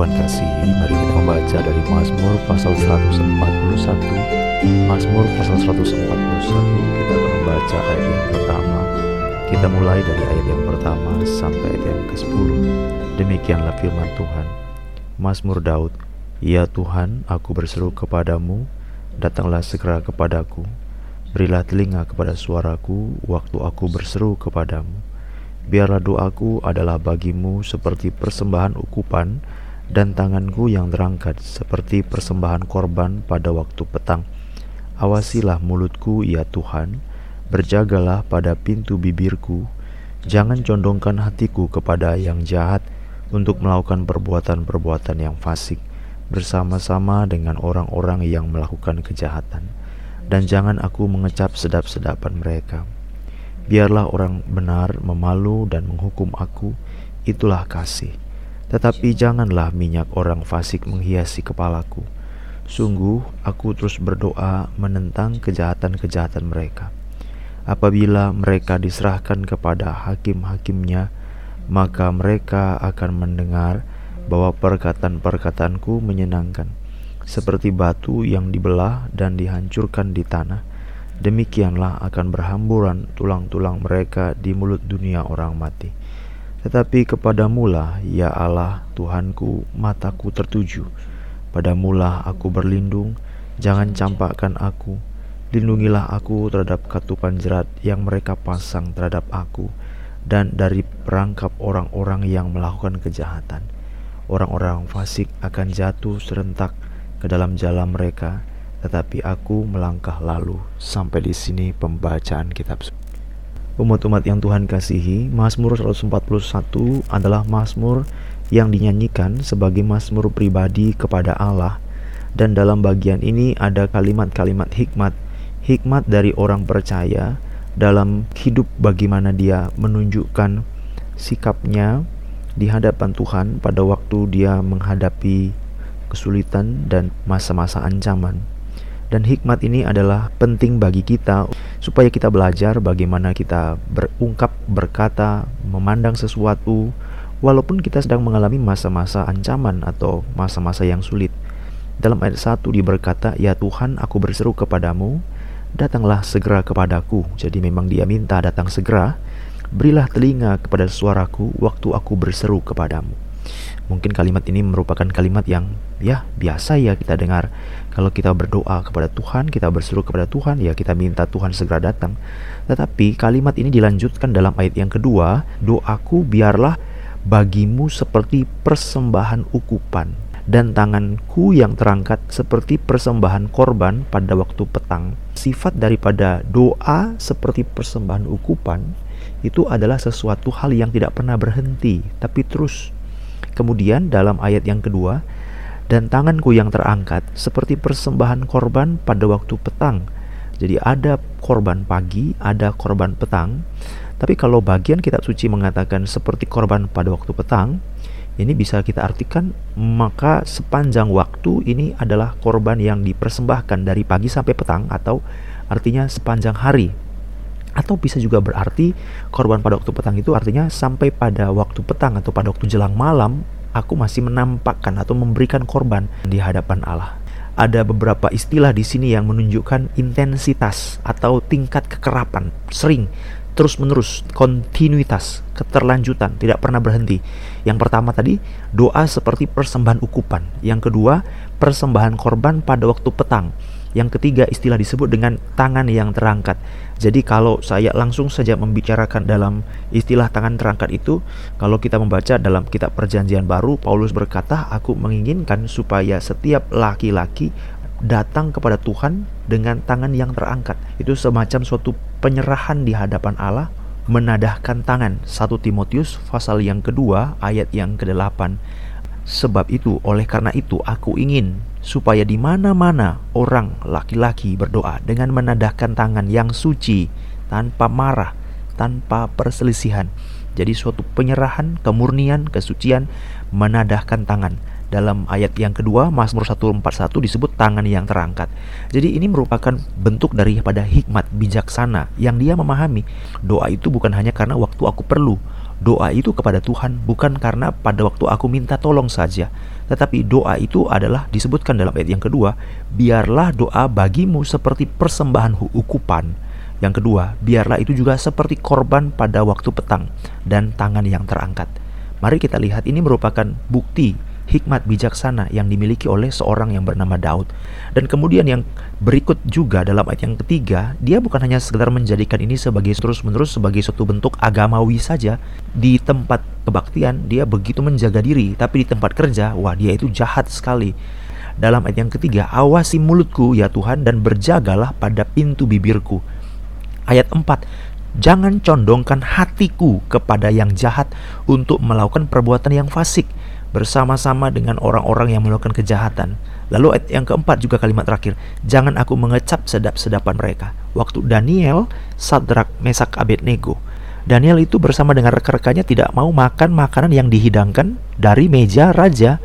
Tuhan kasihi, mari kita membaca dari Mazmur pasal 141. Mazmur pasal 141 kita akan membaca ayat yang pertama. Kita mulai dari ayat yang pertama sampai ayat yang ke-10. Demikianlah firman Tuhan. Mazmur Daud, Ya Tuhan, aku berseru kepadamu, datanglah segera kepadaku. Berilah telinga kepada suaraku waktu aku berseru kepadamu. Biarlah doaku adalah bagimu seperti persembahan ukupan dan tanganku yang terangkat seperti persembahan korban pada waktu petang. Awasilah mulutku, ya Tuhan, berjagalah pada pintu bibirku, jangan condongkan hatiku kepada yang jahat untuk melakukan perbuatan-perbuatan yang fasik bersama-sama dengan orang-orang yang melakukan kejahatan, dan jangan aku mengecap sedap-sedapan mereka. Biarlah orang benar memalu dan menghukum aku, itulah kasih tetapi janganlah minyak orang fasik menghiasi kepalaku. Sungguh, aku terus berdoa menentang kejahatan-kejahatan mereka. Apabila mereka diserahkan kepada hakim-hakimnya, maka mereka akan mendengar bahwa perkataan-perkataanku menyenangkan, seperti batu yang dibelah dan dihancurkan di tanah. Demikianlah akan berhamburan tulang-tulang mereka di mulut dunia orang mati. Tetapi kepadamulah, ya Allah, Tuhanku, mataku tertuju. Padamulah aku berlindung, jangan campakkan aku. Lindungilah aku terhadap katupan jerat yang mereka pasang terhadap aku, dan dari perangkap orang-orang yang melakukan kejahatan. Orang-orang fasik akan jatuh serentak ke dalam jalan mereka, tetapi aku melangkah lalu. Sampai di sini pembacaan kitab suci umat-umat yang Tuhan kasihi, Mazmur 141 adalah Mazmur yang dinyanyikan sebagai Mazmur pribadi kepada Allah. Dan dalam bagian ini ada kalimat-kalimat hikmat, hikmat dari orang percaya dalam hidup bagaimana dia menunjukkan sikapnya di hadapan Tuhan pada waktu dia menghadapi kesulitan dan masa-masa ancaman. Dan hikmat ini adalah penting bagi kita supaya kita belajar bagaimana kita berungkap, berkata, memandang sesuatu walaupun kita sedang mengalami masa-masa ancaman atau masa-masa yang sulit. Dalam ayat 1 dia berkata, "Ya Tuhan, aku berseru kepadamu, datanglah segera kepadaku." Jadi memang dia minta datang segera. Berilah telinga kepada suaraku waktu aku berseru kepadamu. Mungkin kalimat ini merupakan kalimat yang ya biasa ya kita dengar. Kalau kita berdoa kepada Tuhan, kita berseru kepada Tuhan, ya kita minta Tuhan segera datang. Tetapi kalimat ini dilanjutkan dalam ayat yang kedua, doaku biarlah bagimu seperti persembahan ukupan dan tanganku yang terangkat seperti persembahan korban pada waktu petang. Sifat daripada doa seperti persembahan ukupan itu adalah sesuatu hal yang tidak pernah berhenti, tapi terus Kemudian dalam ayat yang kedua, dan tanganku yang terangkat seperti persembahan korban pada waktu petang. Jadi ada korban pagi, ada korban petang. Tapi kalau bagian kitab suci mengatakan seperti korban pada waktu petang, ini bisa kita artikan maka sepanjang waktu ini adalah korban yang dipersembahkan dari pagi sampai petang atau artinya sepanjang hari atau bisa juga berarti korban pada waktu petang itu artinya sampai pada waktu petang atau pada waktu jelang malam aku masih menampakkan atau memberikan korban di hadapan Allah. Ada beberapa istilah di sini yang menunjukkan intensitas atau tingkat kekerapan, sering, terus-menerus, kontinuitas, keterlanjutan, tidak pernah berhenti. Yang pertama tadi, doa seperti persembahan ukupan. Yang kedua, persembahan korban pada waktu petang. Yang ketiga istilah disebut dengan tangan yang terangkat. Jadi kalau saya langsung saja membicarakan dalam istilah tangan terangkat itu, kalau kita membaca dalam kitab perjanjian baru, Paulus berkata, aku menginginkan supaya setiap laki-laki datang kepada Tuhan dengan tangan yang terangkat. Itu semacam suatu penyerahan di hadapan Allah, menadahkan tangan. 1 Timotius pasal yang kedua ayat yang ke-8. Sebab itu, oleh karena itu aku ingin supaya di mana-mana orang laki-laki berdoa dengan menadahkan tangan yang suci tanpa marah, tanpa perselisihan. Jadi suatu penyerahan, kemurnian, kesucian menadahkan tangan. Dalam ayat yang kedua Mazmur 141 disebut tangan yang terangkat. Jadi ini merupakan bentuk daripada hikmat bijaksana yang dia memahami doa itu bukan hanya karena waktu aku perlu. Doa itu kepada Tuhan bukan karena pada waktu aku minta tolong saja, tetapi doa itu adalah disebutkan dalam ayat yang kedua, biarlah doa bagimu seperti persembahan ukupan. Yang kedua, biarlah itu juga seperti korban pada waktu petang dan tangan yang terangkat. Mari kita lihat ini merupakan bukti hikmat bijaksana yang dimiliki oleh seorang yang bernama Daud. Dan kemudian yang berikut juga dalam ayat yang ketiga, dia bukan hanya sekedar menjadikan ini sebagai terus-menerus sebagai suatu bentuk agamawi saja. Di tempat kebaktian dia begitu menjaga diri, tapi di tempat kerja, wah dia itu jahat sekali. Dalam ayat yang ketiga, awasi mulutku ya Tuhan dan berjagalah pada pintu bibirku. Ayat 4, Jangan condongkan hatiku kepada yang jahat untuk melakukan perbuatan yang fasik bersama-sama dengan orang-orang yang melakukan kejahatan. Lalu ayat yang keempat juga kalimat terakhir, jangan aku mengecap sedap-sedapan mereka. Waktu Daniel, Sadrak, Mesak, Abednego. Daniel itu bersama dengan rekan-rekannya tidak mau makan makanan yang dihidangkan dari meja raja.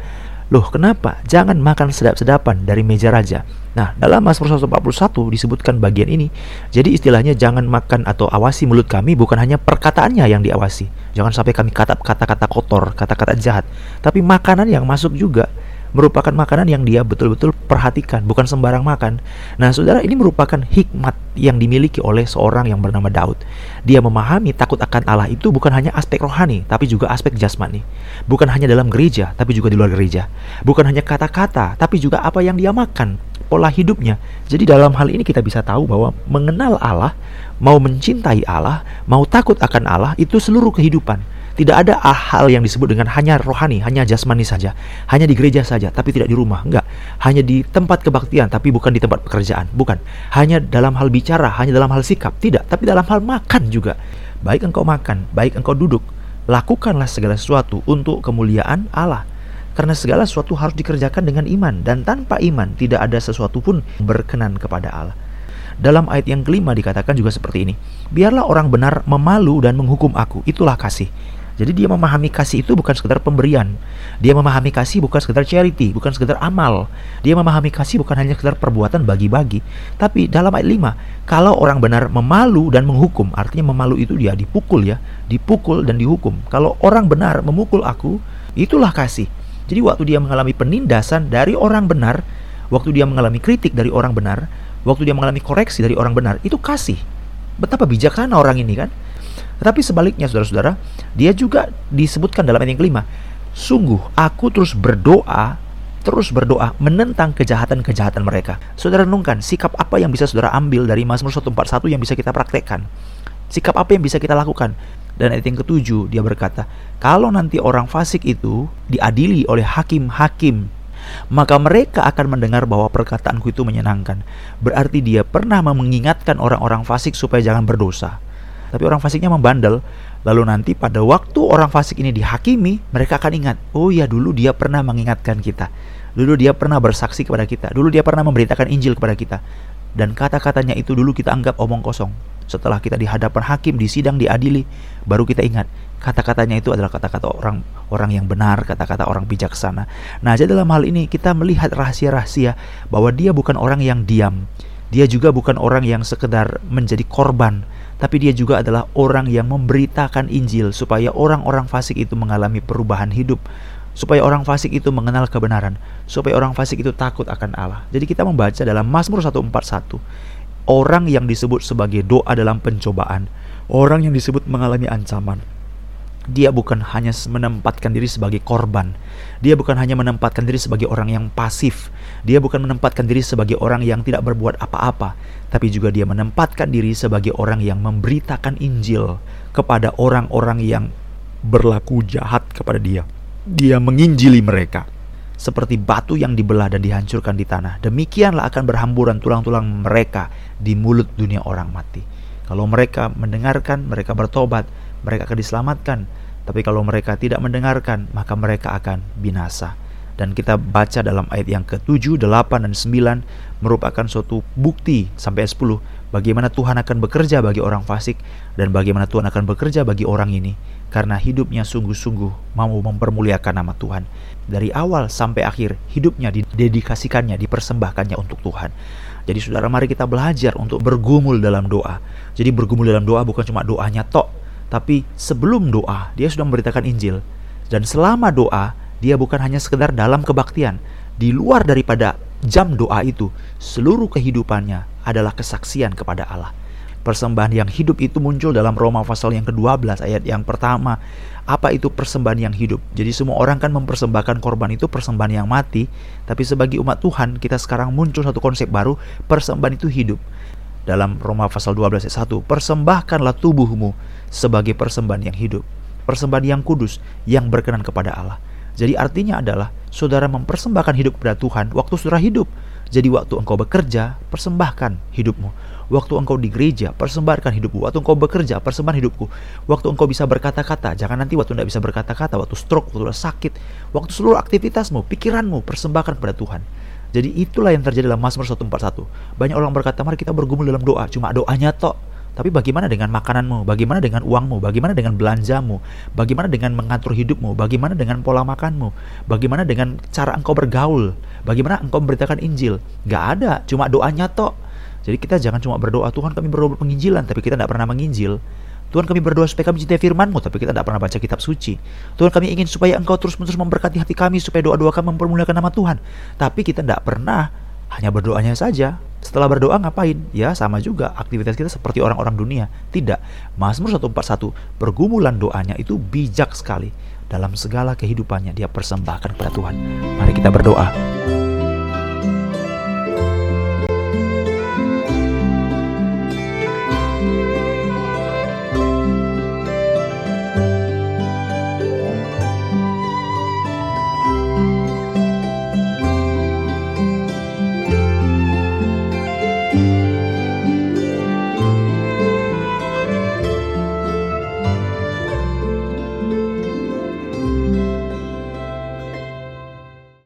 Loh kenapa? Jangan makan sedap-sedapan dari meja raja. Nah, dalam Mazmur 141 disebutkan bagian ini. Jadi istilahnya jangan makan atau awasi mulut kami bukan hanya perkataannya yang diawasi. Jangan sampai kami kata kata-kata kotor, kata-kata jahat, tapi makanan yang masuk juga merupakan makanan yang dia betul-betul perhatikan, bukan sembarang makan. Nah, saudara, ini merupakan hikmat yang dimiliki oleh seorang yang bernama Daud. Dia memahami takut akan Allah itu bukan hanya aspek rohani, tapi juga aspek jasmani. Bukan hanya dalam gereja, tapi juga di luar gereja. Bukan hanya kata-kata, tapi juga apa yang dia makan pola hidupnya. Jadi dalam hal ini kita bisa tahu bahwa mengenal Allah, mau mencintai Allah, mau takut akan Allah itu seluruh kehidupan. Tidak ada hal yang disebut dengan hanya rohani, hanya jasmani saja, hanya di gereja saja, tapi tidak di rumah. Enggak, hanya di tempat kebaktian, tapi bukan di tempat pekerjaan. Bukan, hanya dalam hal bicara, hanya dalam hal sikap. Tidak, tapi dalam hal makan juga. Baik engkau makan, baik engkau duduk, lakukanlah segala sesuatu untuk kemuliaan Allah. Karena segala sesuatu harus dikerjakan dengan iman dan tanpa iman tidak ada sesuatu pun berkenan kepada Allah. Dalam ayat yang kelima dikatakan juga seperti ini. Biarlah orang benar memalu dan menghukum aku. Itulah kasih. Jadi dia memahami kasih itu bukan sekedar pemberian. Dia memahami kasih bukan sekedar charity, bukan sekedar amal. Dia memahami kasih bukan hanya sekedar perbuatan bagi-bagi. Tapi dalam ayat 5, kalau orang benar memalu dan menghukum, artinya memalu itu dia dipukul ya, dipukul dan dihukum. Kalau orang benar memukul aku, itulah kasih. Jadi waktu dia mengalami penindasan dari orang benar, waktu dia mengalami kritik dari orang benar, waktu dia mengalami koreksi dari orang benar, itu kasih. Betapa bijaksana orang ini kan? Tetapi sebaliknya saudara-saudara, dia juga disebutkan dalam ayat yang kelima, sungguh aku terus berdoa terus berdoa menentang kejahatan-kejahatan mereka. Saudara renungkan, sikap apa yang bisa saudara ambil dari Mazmur 141 yang bisa kita praktekkan? Sikap apa yang bisa kita lakukan? Dan ayat yang ketujuh dia berkata, kalau nanti orang fasik itu diadili oleh hakim-hakim, maka mereka akan mendengar bahwa perkataanku itu menyenangkan. Berarti dia pernah mengingatkan orang-orang fasik supaya jangan berdosa. Tapi orang fasiknya membandel. Lalu nanti pada waktu orang fasik ini dihakimi, mereka akan ingat, oh ya dulu dia pernah mengingatkan kita. Dulu dia pernah bersaksi kepada kita. Dulu dia pernah memberitakan Injil kepada kita. Dan kata-katanya itu dulu kita anggap omong kosong. Setelah kita di hadapan hakim, di sidang, diadili, baru kita ingat kata-katanya itu adalah kata-kata orang orang yang benar, kata-kata orang bijaksana. Nah, jadi dalam hal ini kita melihat rahasia-rahasia bahwa dia bukan orang yang diam. Dia juga bukan orang yang sekedar menjadi korban, tapi dia juga adalah orang yang memberitakan Injil supaya orang-orang fasik itu mengalami perubahan hidup, supaya orang fasik itu mengenal kebenaran, supaya orang fasik itu takut akan Allah. Jadi kita membaca dalam Mazmur 141 orang yang disebut sebagai doa dalam pencobaan, orang yang disebut mengalami ancaman. Dia bukan hanya menempatkan diri sebagai korban. Dia bukan hanya menempatkan diri sebagai orang yang pasif. Dia bukan menempatkan diri sebagai orang yang tidak berbuat apa-apa, tapi juga dia menempatkan diri sebagai orang yang memberitakan Injil kepada orang-orang yang berlaku jahat kepada dia. Dia menginjili mereka seperti batu yang dibelah dan dihancurkan di tanah. Demikianlah akan berhamburan tulang-tulang mereka di mulut dunia orang mati. Kalau mereka mendengarkan, mereka bertobat, mereka akan diselamatkan. Tapi kalau mereka tidak mendengarkan, maka mereka akan binasa. Dan kita baca dalam ayat yang ke-7, 8, dan 9 merupakan suatu bukti sampai 10 bagaimana Tuhan akan bekerja bagi orang fasik dan bagaimana Tuhan akan bekerja bagi orang ini karena hidupnya sungguh-sungguh mau mempermuliakan nama Tuhan. Dari awal sampai akhir hidupnya didedikasikannya, dipersembahkannya untuk Tuhan. Jadi saudara mari kita belajar untuk bergumul dalam doa. Jadi bergumul dalam doa bukan cuma doanya tok, Tapi sebelum doa, dia sudah memberitakan Injil. Dan selama doa, dia bukan hanya sekedar dalam kebaktian. Di luar daripada jam doa itu, seluruh kehidupannya adalah kesaksian kepada Allah. Persembahan yang hidup itu muncul dalam Roma pasal yang ke-12 ayat yang pertama. Apa itu persembahan yang hidup? Jadi semua orang kan mempersembahkan korban itu persembahan yang mati, tapi sebagai umat Tuhan kita sekarang muncul satu konsep baru, persembahan itu hidup. Dalam Roma pasal 12 ayat 1, persembahkanlah tubuhmu sebagai persembahan yang hidup, persembahan yang kudus yang berkenan kepada Allah. Jadi artinya adalah saudara mempersembahkan hidup kepada Tuhan waktu saudara hidup. Jadi waktu engkau bekerja, persembahkan hidupmu Waktu engkau di gereja, persembahkan hidupku. Waktu engkau bekerja, persembahkan hidupku. Waktu engkau bisa berkata-kata, jangan nanti waktu tidak bisa berkata-kata, waktu stroke, waktu sakit, waktu seluruh aktivitasmu, pikiranmu, persembahkan kepada Tuhan. Jadi itulah yang terjadi dalam Mazmur 141. Banyak orang berkata, mari kita bergumul dalam doa. Cuma doanya tok. Tapi bagaimana dengan makananmu? Bagaimana dengan uangmu? Bagaimana dengan belanjamu? Bagaimana dengan mengatur hidupmu? Bagaimana dengan pola makanmu? Bagaimana dengan cara engkau bergaul? Bagaimana engkau memberitakan Injil? Gak ada, cuma doanya tok. Jadi kita jangan cuma berdoa, Tuhan kami berdoa penginjilan, tapi kita tidak pernah menginjil. Tuhan kami berdoa supaya kami cintai firman-Mu, tapi kita tidak pernah baca kitab suci. Tuhan kami ingin supaya Engkau terus-menerus memberkati hati kami, supaya doa-doa kami mempermuliakan nama Tuhan. Tapi kita tidak pernah hanya berdoanya saja. Setelah berdoa ngapain? Ya sama juga, aktivitas kita seperti orang-orang dunia. Tidak. Mazmur 141, pergumulan doanya itu bijak sekali. Dalam segala kehidupannya dia persembahkan kepada Tuhan. Mari kita berdoa.